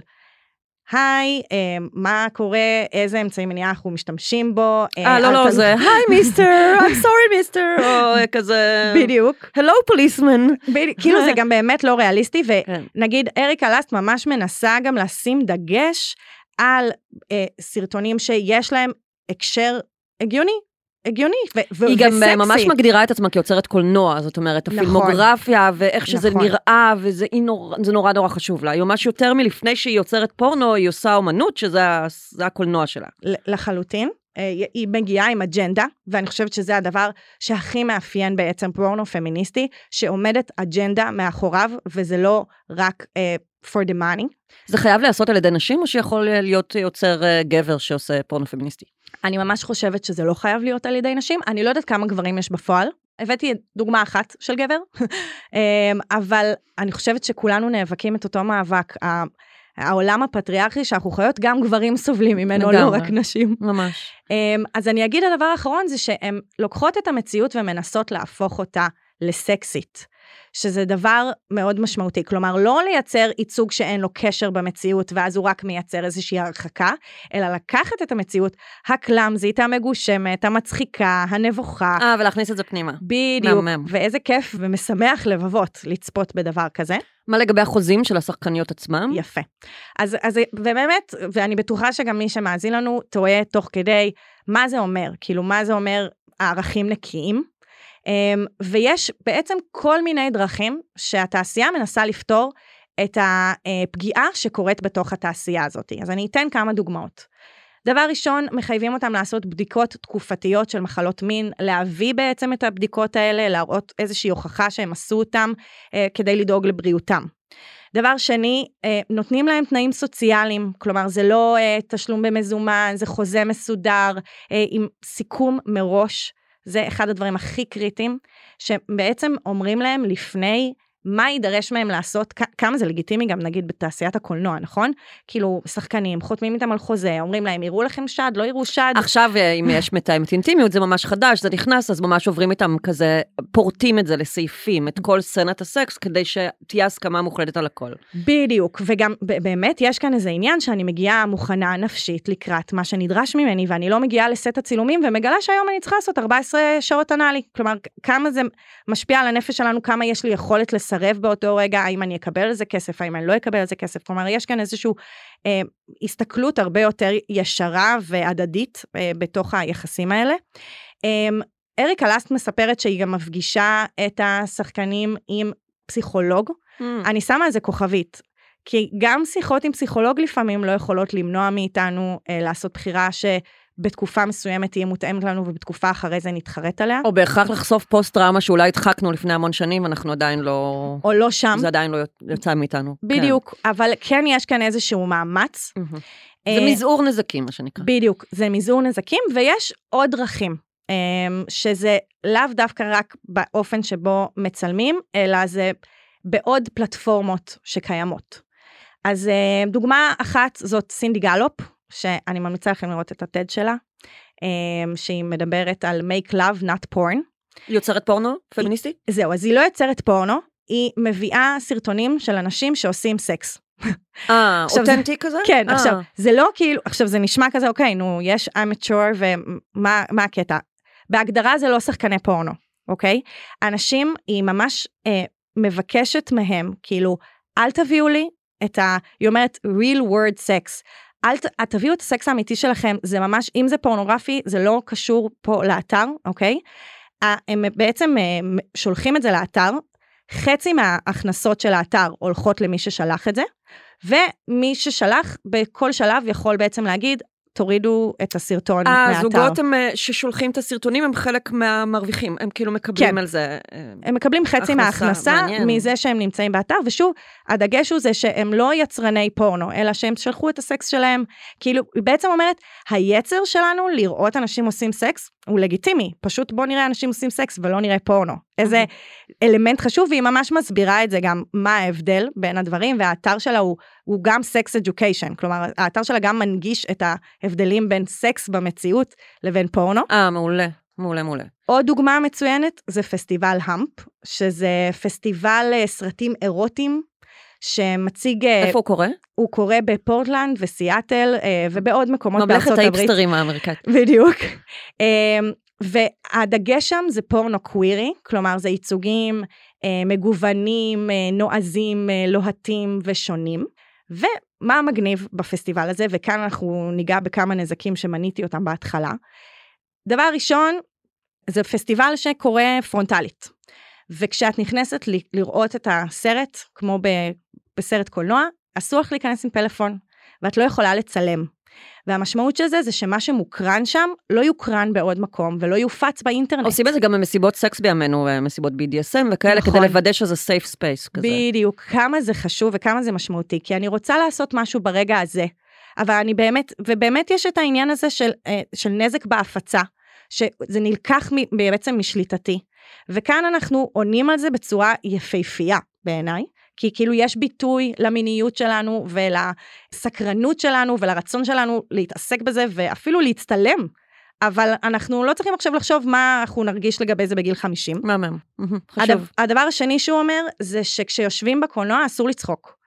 [SPEAKER 2] היי, אה, מה קורה, איזה אמצעי מניעה אנחנו משתמשים בו.
[SPEAKER 3] אה, לא,
[SPEAKER 2] אל
[SPEAKER 3] לא,
[SPEAKER 2] תל-
[SPEAKER 3] זה היי מיסטר, I'm sorry מיסטר, או כזה...
[SPEAKER 2] בדיוק.
[SPEAKER 3] הלו פוליסמן.
[SPEAKER 2] כאילו זה גם באמת לא ריאליסטי,
[SPEAKER 3] כן.
[SPEAKER 2] ונגיד אריקה לאסט ממש מנסה גם לשים דגש על אה, סרטונים שיש להם הקשר הגיוני, הגיוני ו- ו-
[SPEAKER 3] היא גם
[SPEAKER 2] וסקסי.
[SPEAKER 3] אה, ממש מגדירה את עצמה כיוצרת קולנוע, זאת אומרת,
[SPEAKER 2] נכון.
[SPEAKER 3] הפילמוגרפיה ואיך שזה
[SPEAKER 2] נכון.
[SPEAKER 3] נראה, וזה היא נורא, נורא חשוב לה. היא ממש יותר מלפני שהיא יוצרת פורנו, היא עושה אומנות, שזה הקולנוע שלה.
[SPEAKER 2] לחלוטין. אה, היא מגיעה עם אג'נדה, ואני חושבת שזה הדבר שהכי מאפיין בעצם פורנו פמיניסטי, שעומדת אג'נדה מאחוריו, וזה לא רק uh, for the money.
[SPEAKER 3] זה חייב להיעשות על ידי נשים, או שיכול להיות יוצר אה, גבר שעושה פורנו פמיניסטי?
[SPEAKER 2] אני ממש חושבת שזה לא חייב להיות על ידי נשים. אני לא יודעת כמה גברים יש בפועל. הבאתי דוגמה אחת של גבר, אמ, אבל אני חושבת שכולנו נאבקים את אותו מאבק. העולם הפטריארכי שאנחנו חיות, גם גברים סובלים ממנו, לא. רק נשים.
[SPEAKER 3] ממש.
[SPEAKER 2] אמ, אז אני אגיד הדבר האחרון זה שהן לוקחות את המציאות ומנסות להפוך אותה לסקסית. שזה דבר מאוד משמעותי. כלומר, לא לייצר ייצוג שאין לו קשר במציאות, ואז הוא רק מייצר איזושהי הרחקה, אלא לקחת את המציאות הקלאמזית, המגושמת, המצחיקה, הנבוכה.
[SPEAKER 3] אה, ולהכניס את זה פנימה.
[SPEAKER 2] בדיוק.
[SPEAKER 3] מהמם.
[SPEAKER 2] ואיזה כיף ומשמח לבבות לצפות בדבר כזה.
[SPEAKER 3] מה לגבי החוזים של השחקניות עצמם?
[SPEAKER 2] יפה. אז, אז ובאמת, ואני בטוחה שגם מי שמאזין לנו טועה תוך כדי מה זה אומר, כאילו מה זה אומר הערכים נקיים. אמ, ויש בעצם כל מיני דרכים שהתעשייה מנסה לפתור את הפגיעה שקורית בתוך התעשייה הזאת. אז אני אתן כמה דוגמאות. דבר ראשון, מחייבים אותם לעשות בדיקות תקופתיות של מחלות מין, להביא בעצם את הבדיקות האלה, להראות איזושהי הוכחה שהם עשו אותם אה, כדי לדאוג לבריאותם. דבר שני, אה, נותנים להם תנאים סוציאליים, כלומר זה לא אה, תשלום במזומן, זה חוזה מסודר, עם סיכום מראש, זה אחד הדברים הכי קריטיים, שבעצם אומרים להם לפני מה יידרש מהם לעשות, כמה זה לגיטימי גם נגיד בתעשיית הקולנוע, נכון? כאילו, שחקנים חותמים איתם על חוזה, אומרים להם, יראו לכם שד, לא יראו שד.
[SPEAKER 3] עכשיו, אה, אם יש מתאמת אינטימיות, זה ממש חדש, זה נכנס, אז ממש עוברים איתם כזה, פורטים את זה לסעיפים, את כל סצנת הסקס, כדי שתהיה הסכמה מוחלטת על הכל.
[SPEAKER 2] בדיוק, וגם באמת יש כאן איזה עניין שאני מגיעה מוכנה נפשית לקראת מה שנדרש ממני, ואני לא מגיעה לסט הצילומים ומגלה שהיום אני צריכה לעשות 14 שעות אנאלי. כלומר, כמה זה משפיע על הנפש שלנו, כמה יש לי יכולת לסרב באותו רגע, האם אני אקבל על זה כסף, האם אני לא אקבל על זה כסף. כלומר, יש כאן איזושהי אה, הסתכלות הרבה יותר ישרה והדדית אה, בתוך היחסים האלה. אה, אריקה לאסט מספרת שהיא גם מפגישה את השחקנים עם פסיכולוג. אני שמה על זה כוכבית. כי גם שיחות עם פסיכולוג לפעמים לא יכולות למנוע מאיתנו אה, לעשות בחירה שבתקופה מסוימת תהיה מותאמת לנו ובתקופה אחרי זה נתחרט עליה,
[SPEAKER 3] או בהכרח לחשוף פוסט טראומה שאולי הדחקנו לפני המון שנים, אנחנו עדיין לא...
[SPEAKER 2] או לא שם.
[SPEAKER 3] זה עדיין לא יצא מאיתנו.
[SPEAKER 2] בדיוק, אבל כן יש כאן איזשהו מאמץ.
[SPEAKER 3] כן. מהמם.
[SPEAKER 2] אה,
[SPEAKER 3] זה מזעור נזקים, מה שנקרא.
[SPEAKER 2] בדיוק, זה מזעור נזקים, ויש עוד דרכים, אה, שזה לאו דווקא רק באופן שבו מצלמים, אלא זה בעוד פלטפורמות שקיימות. אז אה, דוגמה אחת זאת סינדי גלופ, שאני ממליצה לכם לראות את הטד שלה, אה, שהיא מדברת על make love not porn.
[SPEAKER 3] יוצרת פורנו? פמיניסטית?
[SPEAKER 2] זהו, אז היא לא יוצרת פורנו, היא מביאה סרטונים של אנשים שעושים סקס.
[SPEAKER 3] אה, אותנטי כזה?
[SPEAKER 2] כן,
[SPEAKER 3] אה.
[SPEAKER 2] עכשיו, זה לא כאילו, עכשיו זה נשמע כזה, אוקיי, נו, יש אמצ'ור ומה מה הקטע? בהגדרה זה לא שחקני פורנו, אוקיי? אנשים, היא ממש אה, מבקשת מהם, כאילו, אל תביאו לי את ה... היא אומרת, real word sex. אל ת, תביאו את הסקס האמיתי שלכם, זה ממש, אם זה פורנוגרפי, זה לא קשור פה לאתר, אוקיי? הם בעצם אה, שולחים את זה לאתר, חצי מההכנסות של האתר הולכות למי ששלח את זה, ומי ששלח בכל שלב יכול בעצם להגיד, תורידו את הסרטון
[SPEAKER 3] אה,
[SPEAKER 2] מהאתר.
[SPEAKER 3] זוגות הם, אה, ששולחים את הסרטונים הם חלק מהמרוויחים, הם כאילו מקבלים
[SPEAKER 2] כן.
[SPEAKER 3] על זה. אה,
[SPEAKER 2] הם מקבלים חצי
[SPEAKER 3] הכנסה,
[SPEAKER 2] מההכנסה
[SPEAKER 3] מעניין.
[SPEAKER 2] מזה שהם נמצאים באתר, ושוב, הדגש הוא זה שהם לא יצרני פורנו, אלא שהם שלחו את הסקס שלהם. כאילו, היא בעצם אומרת, היצר שלנו לראות אנשים עושים סקס הוא לגיטימי, פשוט בוא נראה אנשים עושים סקס ולא נראה פורנו. איזה אלמנט חשוב, והיא ממש מסבירה את זה גם, מה ההבדל בין הדברים, והאתר שלה הוא, הוא גם sex education, כלומר, האתר שלה גם מנגיש את ההבדלים בין סקס במציאות לבין פורנו.
[SPEAKER 3] אה, מעולה, מעולה, מעולה.
[SPEAKER 2] עוד דוגמה מצוינת זה פסטיבל המפ, שזה פסטיבל אה, סרטים אירוטיים שמציג, אה,
[SPEAKER 3] איפה הוא קורה?
[SPEAKER 2] הוא קורה בפורטלנד וסיאטל אה, ובעוד מקומות
[SPEAKER 3] ממלכת
[SPEAKER 2] בארצות הברית.
[SPEAKER 3] האיפסטרים האמריקאית.
[SPEAKER 2] בדיוק. אה, והדגש שם זה פורנו קווירי, כלומר זה ייצוגים אה, מגוונים, נועזים, לוהטים ושונים. ומה המגניב בפסטיבל הזה, וכאן אנחנו ניגע בכמה נזקים שמניתי אותם בהתחלה. דבר ראשון, זה פסטיבל שקורה פרונטלית. וכשאת נכנסת ל- לראות את הסרט, כמו ב- בסרט קולנוע, אסור לך להיכנס עם פלאפון, ואת לא יכולה לצלם. והמשמעות של זה, זה שמה שמוקרן שם, לא יוקרן בעוד מקום, ולא יופץ באינטרנט.
[SPEAKER 3] עושים את זה גם במסיבות סקס בימינו, מסיבות BDSM וכאלה,
[SPEAKER 2] נכון.
[SPEAKER 3] כדי לוודא שזה safe space כזה.
[SPEAKER 2] בדיוק, כמה זה חשוב וכמה זה משמעותי, כי אני רוצה לעשות משהו ברגע הזה, אבל אני באמת, ובאמת יש את העניין הזה של, אה, של נזק בהפצה, שזה נלקח בעצם משליטתי. וכאן אנחנו עונים על זה בצורה יפהפייה בעיניי, כי כאילו יש ביטוי למיניות שלנו ולסקרנות שלנו ולרצון שלנו להתעסק בזה ואפילו להצטלם אבל אנחנו לא צריכים עכשיו לחשוב מה אנחנו נרגיש לגבי זה בגיל 50.
[SPEAKER 3] מהמם. חשוב.
[SPEAKER 2] הדבר השני שהוא אומר, זה שכשיושבים בקולנוע אסור לצחוק.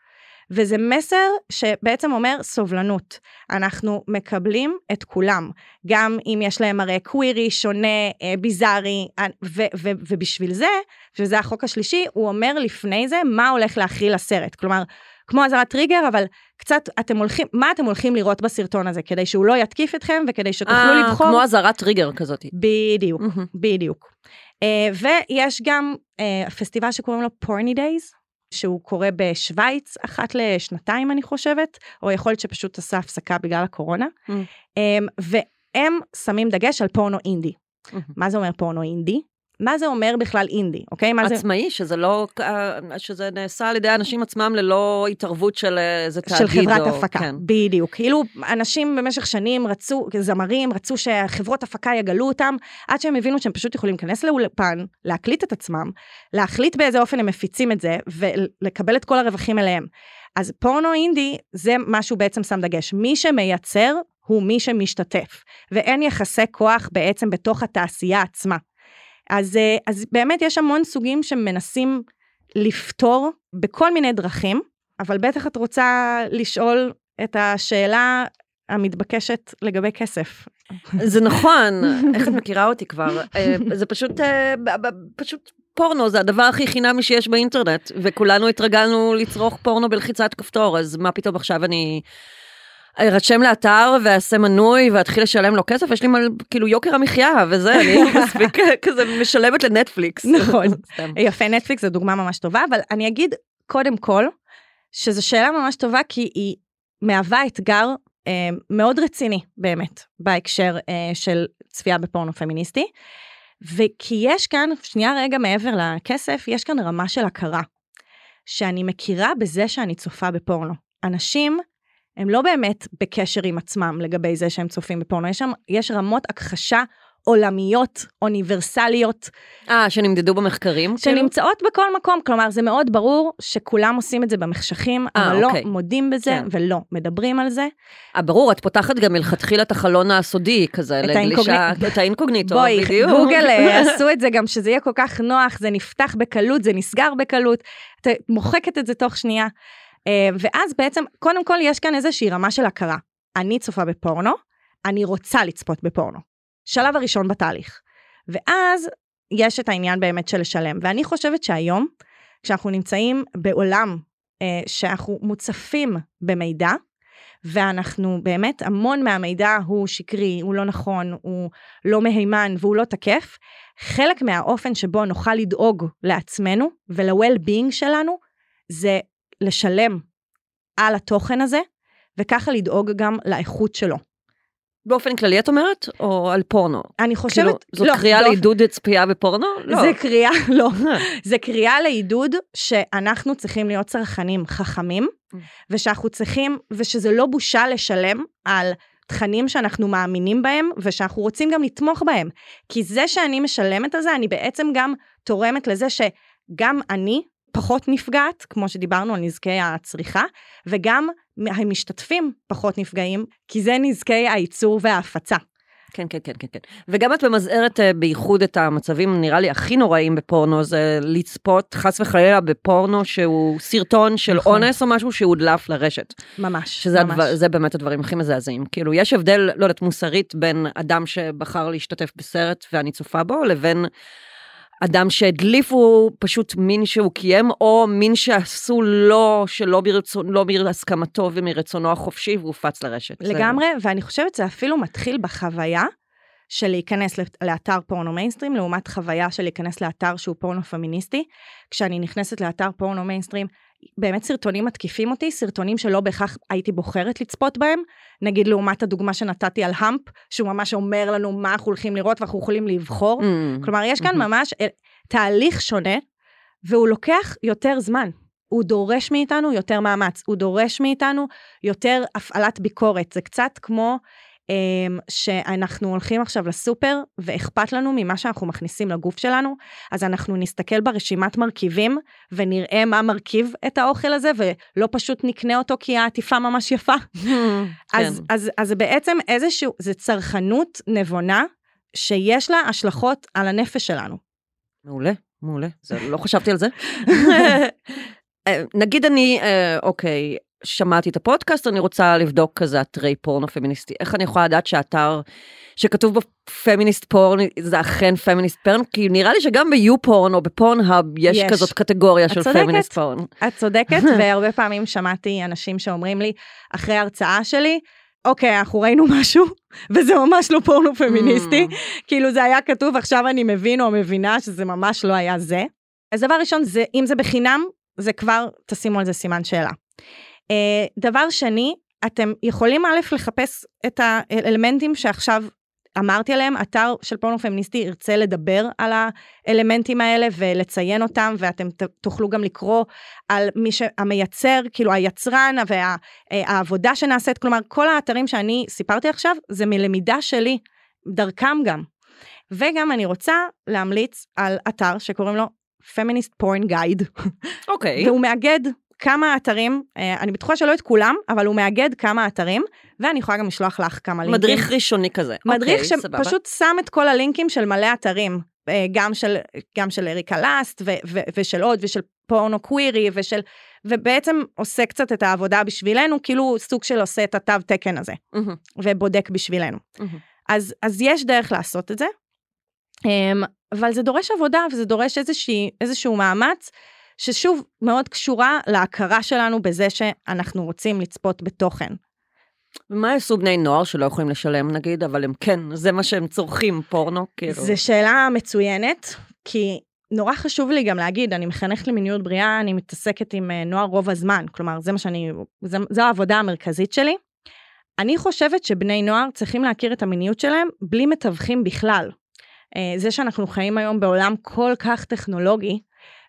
[SPEAKER 2] וזה מסר שבעצם אומר סובלנות. אנחנו מקבלים את כולם, גם אם יש להם מראה קווירי, שונה, אה, ביזארי, אה, ו- ו- ובשביל זה, שזה החוק השלישי, הוא אומר לפני זה מה הולך להכיל הסרט. כלומר, כמו אזהרת טריגר, אבל קצת אתם הולכים, מה אתם הולכים לראות בסרטון הזה, כדי שהוא לא יתקיף אתכם וכדי שתוכלו
[SPEAKER 3] אה,
[SPEAKER 2] לבחור.
[SPEAKER 3] כמו אזהרת טריגר כזאת.
[SPEAKER 2] בדיוק,
[SPEAKER 3] מהמם.
[SPEAKER 2] בדיוק. Uh, ויש גם uh, פסטיבל שקוראים לו פורני דייז, שהוא קורה בשוויץ אחת לשנתיים אני חושבת, או יכול להיות שפשוט עשה הפסקה בגלל הקורונה.
[SPEAKER 3] Mm.
[SPEAKER 2] Um, והם שמים דגש על פורנו אינדי.
[SPEAKER 3] מהמם.
[SPEAKER 2] מה זה אומר פורנו אינדי? מה זה אומר בכלל אינדי, אוקיי? מה זה...
[SPEAKER 3] עצמאי, שזה לא, אה, שזה נעשה על ידי האנשים עצמם ללא התערבות של איזה תאגיד.
[SPEAKER 2] של חברת
[SPEAKER 3] או-
[SPEAKER 2] הפקה,
[SPEAKER 3] כן.
[SPEAKER 2] בדיוק. כאילו, אנשים במשך שנים רצו, זמרים רצו שחברות הפקה יגלו אותם, עד שהם הבינו שהם פשוט יכולים להיכנס לאולפן, להקליט את עצמם, להחליט באיזה אופן הם מפיצים את זה, ולקבל את כל הרווחים אליהם. אז פורנו אינדי, זה מה שהוא בעצם שם דגש. מי שמייצר הוא מי שמשתתף, ואין יחסי כוח בעצם בתוך התעשייה עצמה. אז, אה, אז באמת יש המון סוגים שמנסים לפתור בכל מיני דרכים, אבל בטח את רוצה לשאול את השאלה המתבקשת לגבי כסף.
[SPEAKER 3] זה נכון, איך את מכירה אותי כבר? אה, זה פשוט, אה, פשוט פורנו זה הדבר הכי חינמי שיש באינטרנט, וכולנו התרגלנו לצרוך פורנו בלחיצת כפתור, אז מה פתאום עכשיו אני ארשם לאתר ואעשה מנוי ואתחיל לשלם לו כסף? יש לי מל, כאילו יוקר המחיה וזה, אני מספיק כזה משלמת לנטפליקס.
[SPEAKER 2] נכון. יפה, נטפליקס זו דוגמה ממש טובה, אבל אני אגיד קודם כל, שזו שאלה ממש טובה, כי היא מהווה אתגר אה, מאוד רציני, באמת, בהקשר אה, של צפייה בפורנו פמיניסטי. וכי יש כאן, שנייה רגע מעבר לכסף, יש כאן רמה של הכרה. שאני מכירה בזה שאני צופה בפורנו. אנשים הם לא באמת בקשר עם עצמם לגבי זה שהם צופים בפורנו, יש שם, יש רמות הכחשה עולמיות, אוניברסליות,
[SPEAKER 3] אה, שנמדדו במחקרים? כאילו?
[SPEAKER 2] שנמצאות בכל מקום, כלומר זה מאוד ברור שכולם עושים את זה במחשכים,
[SPEAKER 3] אה,
[SPEAKER 2] אבל
[SPEAKER 3] אוקיי.
[SPEAKER 2] לא מודים בזה
[SPEAKER 3] כן.
[SPEAKER 2] ולא מדברים על זה.
[SPEAKER 3] אה, ברור, את פותחת גם מלכתחילה את החלון הסודי כזה,
[SPEAKER 2] את
[SPEAKER 3] לגלישה,
[SPEAKER 2] האינקוגניטו.
[SPEAKER 3] את האינקוגניטו,
[SPEAKER 2] בואי,
[SPEAKER 3] בדיוק.
[SPEAKER 2] גוגל אה, עשו את זה גם שזה יהיה כל כך נוח, זה נפתח בקלות, זה נסגר בקלות, את מוחקת את זה תוך שנייה. אה, ואז בעצם, קודם כל יש כאן איזושהי רמה של הכרה. אני צופה בפורנו, אני רוצה לצפות בפורנו. שלב הראשון בתהליך. ואז יש את העניין באמת של לשלם. ואני חושבת שהיום, כשאנחנו נמצאים בעולם אה, שאנחנו מוצפים במידע, ואנחנו באמת, המון מהמידע הוא שקרי, הוא לא נכון, הוא לא מהימן והוא לא תקף, חלק מהאופן שבו נוכל לדאוג לעצמנו ול-well-being שלנו, זה לשלם על התוכן הזה, וככה לדאוג גם לאיכות שלו.
[SPEAKER 3] באופן כללי את אומרת? או על פורנו?
[SPEAKER 2] אני
[SPEAKER 3] כאילו,
[SPEAKER 2] חושבת,
[SPEAKER 3] זאת
[SPEAKER 2] לא,
[SPEAKER 3] קריאה
[SPEAKER 2] באופן-
[SPEAKER 3] לעידוד צפייה בפורנו? לא.
[SPEAKER 2] זה קריאה, לא,
[SPEAKER 3] אה.
[SPEAKER 2] זה קריאה לעידוד שאנחנו צריכים להיות צרכנים חכמים,
[SPEAKER 3] Mm.
[SPEAKER 2] ושאנחנו צריכים, ושזה לא בושה לשלם על תכנים שאנחנו מאמינים בהם, ושאנחנו רוצים גם לתמוך בהם. כי זה שאני משלמת על זה, אני בעצם גם תורמת לזה שגם אני פחות נפגעת, כמו שדיברנו על נזקי הצריכה, וגם המשתתפים פחות נפגעים, כי זה נזקי הייצור וההפצה.
[SPEAKER 3] כן, כן, כן, כן, כן. וגם את ממזערת אה, בייחוד את המצבים, נראה לי, הכי נוראים בפורנו, זה לצפות חס וחלילה בפורנו שהוא סרטון של
[SPEAKER 2] נכון.
[SPEAKER 3] אונס או משהו שהודלף לרשת.
[SPEAKER 2] ממש,
[SPEAKER 3] שזה
[SPEAKER 2] ממש.
[SPEAKER 3] הדבר, זה באמת הדברים הכי מזעזעים. כאילו, יש הבדל, לא יודעת, מוסרית בין אדם שבחר להשתתף בסרט ואני צופה בו, לבין אדם שהדליפו פשוט מין שהוא קיים, או מין שעשו לו, שלא ברצון, לא בהסכמתו ומרצונו החופשי והופץ לרשת. זה-
[SPEAKER 2] לגמרי, ואני חושבת שזה אפילו מתחיל בחוויה של להיכנס לאתר פורנו מיינסטרים, לעומת חוויה של להיכנס לאתר שהוא פורנו פמיניסטי. כשאני נכנסת לאתר פורנו מיינסטרים, באמת סרטונים מתקיפים אותי, סרטונים שלא בהכרח הייתי בוחרת לצפות בהם, נגיד לעומת הדוגמה שנתתי על Hump, שהוא ממש אומר לנו מה אנחנו הולכים לראות ואנחנו יכולים לבחור.
[SPEAKER 3] Mm.
[SPEAKER 2] כלומר, יש כאן
[SPEAKER 3] מהמם.
[SPEAKER 2] ממש אה, תהליך שונה, והוא לוקח יותר זמן. הוא דורש מאיתנו יותר מאמץ, הוא דורש מאיתנו יותר הפעלת ביקורת. זה קצת כמו שאנחנו הולכים עכשיו לסופר ואכפת לנו ממה שאנחנו מכניסים לגוף שלנו, אז אנחנו נסתכל ברשימת מרכיבים ונראה מה מרכיב את האוכל הזה, ולא פשוט נקנה אותו כי העטיפה ממש יפה. אז,
[SPEAKER 3] כן.
[SPEAKER 2] אז, אז זה בעצם איזשהו, זה צרכנות נבונה שיש לה השלכות על הנפש שלנו.
[SPEAKER 3] מעולה, מעולה. זה, לא חשבתי על זה. אה, נגיד אני, אה, אוקיי, שמעתי את הפודקאסט, אני רוצה לבדוק כזה אתרי פורנו פמיניסטי. איך אני יכולה לדעת שהאתר שכתוב בו פמיניסט פורן זה אכן פמיניסט פורן? כי נראה לי שגם ביו פורן או בפורנהאב יש,
[SPEAKER 2] יש.
[SPEAKER 3] כזאת קטגוריה של
[SPEAKER 2] צודקת.
[SPEAKER 3] פמיניסט פורן.
[SPEAKER 2] את צודקת, והרבה פעמים שמעתי אנשים שאומרים לי, אחרי ההרצאה שלי, אוקיי, אנחנו ראינו משהו, וזה ממש לא פורנו פמיניסטי.
[SPEAKER 3] Mm.
[SPEAKER 2] כאילו זה היה כתוב, עכשיו אני מבין או מבינה שזה ממש לא היה זה. אז דבר ראשון, זה, אם זה בחינם, זה כבר, תשימו על זה סימן שאלה. אה, דבר שני, אתם יכולים א', לחפש את האלמנטים שעכשיו אמרתי עליהם, אתר של פורנו פמיניסטי ירצה לדבר על האלמנטים האלה ולציין אותם, ואתם תוכלו גם לקרוא על מי שהמייצר, כאילו היצרן והעבודה שנעשית, כלומר כל האתרים שאני סיפרתי עכשיו זה מלמידה שלי, דרכם גם. וגם אני רוצה להמליץ על אתר שקוראים לו Feminist Porn Guide,
[SPEAKER 3] אוקיי.
[SPEAKER 2] והוא מאגד כמה אתרים, אה, אני בטוחה שלא את כולם, אבל הוא מאגד כמה אתרים, ואני יכולה גם לשלוח לך כמה לינקים.
[SPEAKER 3] מדריך ראשוני כזה.
[SPEAKER 2] מדריך
[SPEAKER 3] אוקיי, סבבה.
[SPEAKER 2] שפשוט שם את כל הלינקים של מלא אתרים, אה, גם של, גם של אריקה לאסט ו- ו- ושל עוד ושל פורנו קווירי ושל, ובעצם עושה קצת את העבודה בשבילנו, כאילו סוג של עושה את התו תקן הזה,
[SPEAKER 3] מהמם,
[SPEAKER 2] ובודק בשבילנו.
[SPEAKER 3] מהמם.
[SPEAKER 2] אז, אז יש דרך לעשות את זה, אמ, אבל זה דורש עבודה וזה דורש איזושהי, איזשהו מאמץ, ששוב מאוד קשורה להכרה שלנו בזה שאנחנו רוצים לצפות בתוכן.
[SPEAKER 3] ומה יעשו בני נוער שלא יכולים לשלם נגיד, אבל הם כן, זה מה שהם צורכים, פורנו, כאילו.
[SPEAKER 2] זו שאלה מצוינת, כי נורא חשוב לי גם להגיד, אני מחנכת למיניות בריאה, אני מתעסקת עם אה, נוער רוב הזמן, כלומר, זה מה שאני, זה, זו העבודה המרכזית שלי. אני חושבת שבני נוער צריכים להכיר את המיניות שלהם בלי מתווכים בכלל. אה, זה שאנחנו חיים היום בעולם כל כך טכנולוגי,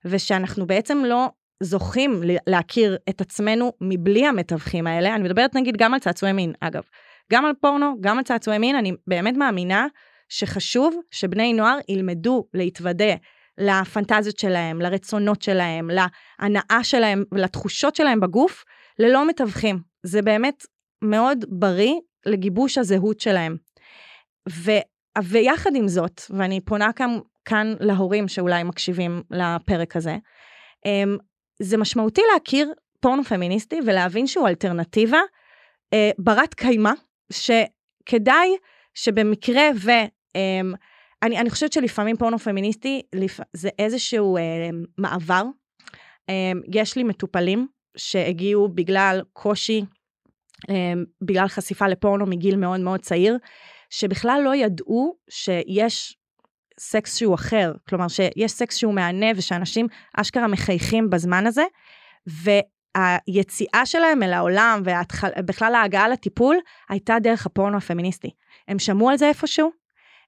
[SPEAKER 2] ושאנחנו בעצם לא זוכים להכיר את עצמנו מבלי המתווכים האלה, אני מדברת נגיד גם על צעצועי מין, אגב. גם על פורנו, גם על צעצועי מין, אני באמת מאמינה שחשוב שבני נוער ילמדו להתוודע לפנטזיות שלהם, לרצונות שלהם, להנאה שלהם ולתחושות שלהם בגוף, ללא מתווכים. זה באמת מאוד בריא לגיבוש הזהות שלהם. ו, ויחד עם זאת, ואני פונה כאן, כאן להורים שאולי מקשיבים לפרק הזה, אמ, זה משמעותי להכיר פורנו פמיניסטי ולהבין שהוא אלטרנטיבה אה, ברת קיימא, שכדאי שבמקרה ו... אמ, אני, אני חושבת שלפעמים פורנו פמיניסטי. זה איזשהו אה, מעבר. אה, יש לי מטופלים שהגיעו בגלל קושי, בגלל חשיפה לפורנו מגיל מאוד מאוד צעיר, שבכלל לא ידעו שיש סקס שהוא אחר, כלומר שיש סקס שהוא מהנה ושאנשים אשכרה מחייכים בזמן הזה, והיציאה שלהם אל העולם ובכלל ההגעה לטיפול הייתה דרך הפורנו הפמיניסטי. הם שמעו על זה איפשהו,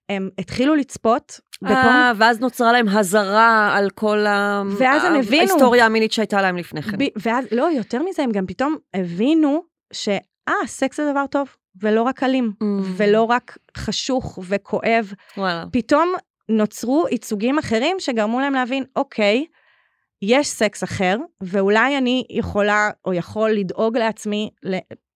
[SPEAKER 2] הם התחילו לצפות
[SPEAKER 3] אה, ואז נוצרה להם הזרה על כל ה...
[SPEAKER 2] ואז הם הבינו.
[SPEAKER 3] ההיסטוריה המינית שהייתה להם לפני כן.
[SPEAKER 2] ב- ואז, לא, יותר מזה, הם גם פתאום הבינו שאה, סקס זה דבר טוב, ולא רק אלים,
[SPEAKER 3] Mm.
[SPEAKER 2] ולא רק חשוך וכואב.
[SPEAKER 3] וואלה.
[SPEAKER 2] פתאום נוצרו ייצוגים אחרים שגרמו להם להבין, אוקיי, יש סקס אחר, ואולי אני יכולה או יכול לדאוג לעצמי ל,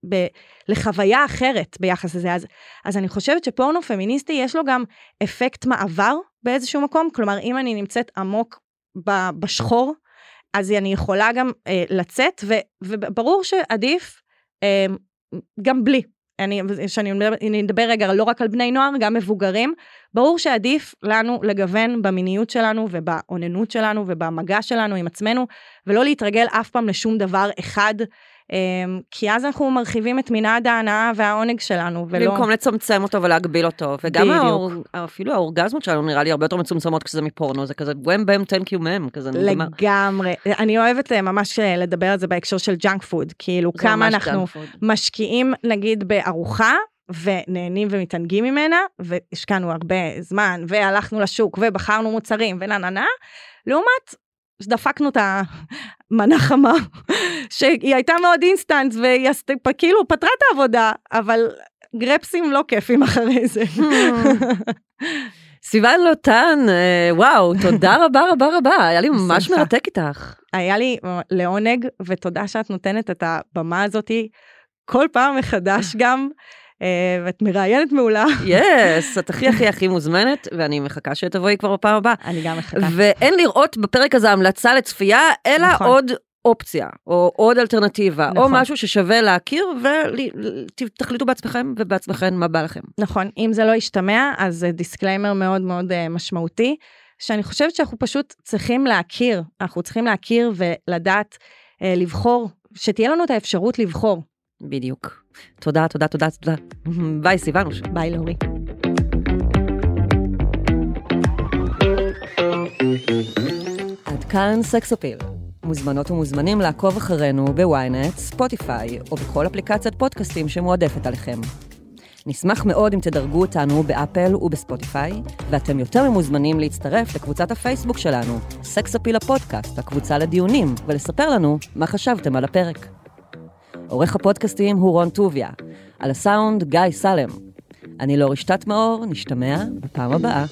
[SPEAKER 2] ב, לחוויה אחרת ביחס לזה. אז, אז אני חושבת שפורנו פמיניסטי יש לו גם אפקט מעבר באיזשהו מקום, כלומר, אם אני נמצאת עמוק ב, בשחור, אז אני יכולה גם אה, לצאת, ו, וברור שעדיף אה, גם בלי. אני, שאני אדבר רגע לא רק על בני נוער, גם מבוגרים, ברור שעדיף לנו לגוון במיניות שלנו ובאוננות שלנו ובמגע שלנו עם עצמנו, ולא להתרגל אף פעם לשום דבר אחד, כי אז אנחנו מרחיבים את מנעד ההנאה והעונג שלנו, ולא...
[SPEAKER 3] במקום לצמצם אותו ולהגביל אותו. וגם. האור... אפילו האורגזמות שלנו נראה לי הרבה יותר מצומצמות כשזה מפורנו, זה כזה wham bam thank you ma'am, כזה נגמר.
[SPEAKER 2] לגמרי. אני אוהבת אה, ממש אה, לדבר על זה בהקשר של ג'אנק פוד, כאילו כמה אנחנו. משקיעים נגיד בארוחה. ונהנים ומתענגים ממנה, והשקענו הרבה זמן, והלכנו לשוק, ובחרנו מוצרים, ונה נה נה, לעומת דפקנו את המנה חמה, שהיא הייתה מאוד אינסטנט, והיא כאילו פתרה את העבודה, אבל גרפסים לא כיפים אחרי זה.
[SPEAKER 3] סיוון לוטן, אה, וואו, תודה רבה רבה רבה, היה לי ממש. מרתק איתך.
[SPEAKER 2] היה לי לעונג, ותודה שאת נותנת את הבמה הזאתי כל פעם מחדש גם, אה, ואת מראיינת מעולה.
[SPEAKER 3] yes, את הכי הכי הכי מוזמנת, ואני מחכה שתבואי כבר בפעם הבאה.
[SPEAKER 2] אני גם מחכה.
[SPEAKER 3] ואין לראות בפרק הזה המלצה לצפייה, אלא
[SPEAKER 2] נכון.
[SPEAKER 3] עוד אופציה, או עוד אלטרנטיבה, או
[SPEAKER 2] נכון.
[SPEAKER 3] משהו ששווה להכיר, ותחליטו בעצמכם ובעצמכם מה בא לכם.
[SPEAKER 2] נכון, אם זה לא ישתמע, אז זה דיסקליימר מאוד מאוד אה, משמעותי, שאני חושבת שאנחנו פשוט צריכים להכיר, אנחנו צריכים להכיר ולדעת אה, לבחור, שתהיה לנו את האפשרות לבחור.
[SPEAKER 3] בדיוק. תודה, תודה, תודה, תודה. ביי, סיוונוש.
[SPEAKER 2] ביי לאורי.
[SPEAKER 3] עד כאן סקס אפיל. מוזמנות ומוזמנים לעקוב אחרינו בוויינט, ספוטיפיי, או בכל אפליקציית פודקאסטים שמועדפת עליכם. נשמח מאוד אם תדרגו אותנו באפל ובספוטיפיי, ואתם יותר ממוזמנים להצטרף לקבוצת הפייסבוק שלנו, סקס אפיל הפודקאסט, הקבוצה לדיונים, ולספר לנו מה חשבתם על הפרק. עורך הפודקאסטים הוא רון טוביה, על הסאונד גיא סלם. אני לא רשתת מאור, נשתמע בפעם הבאה.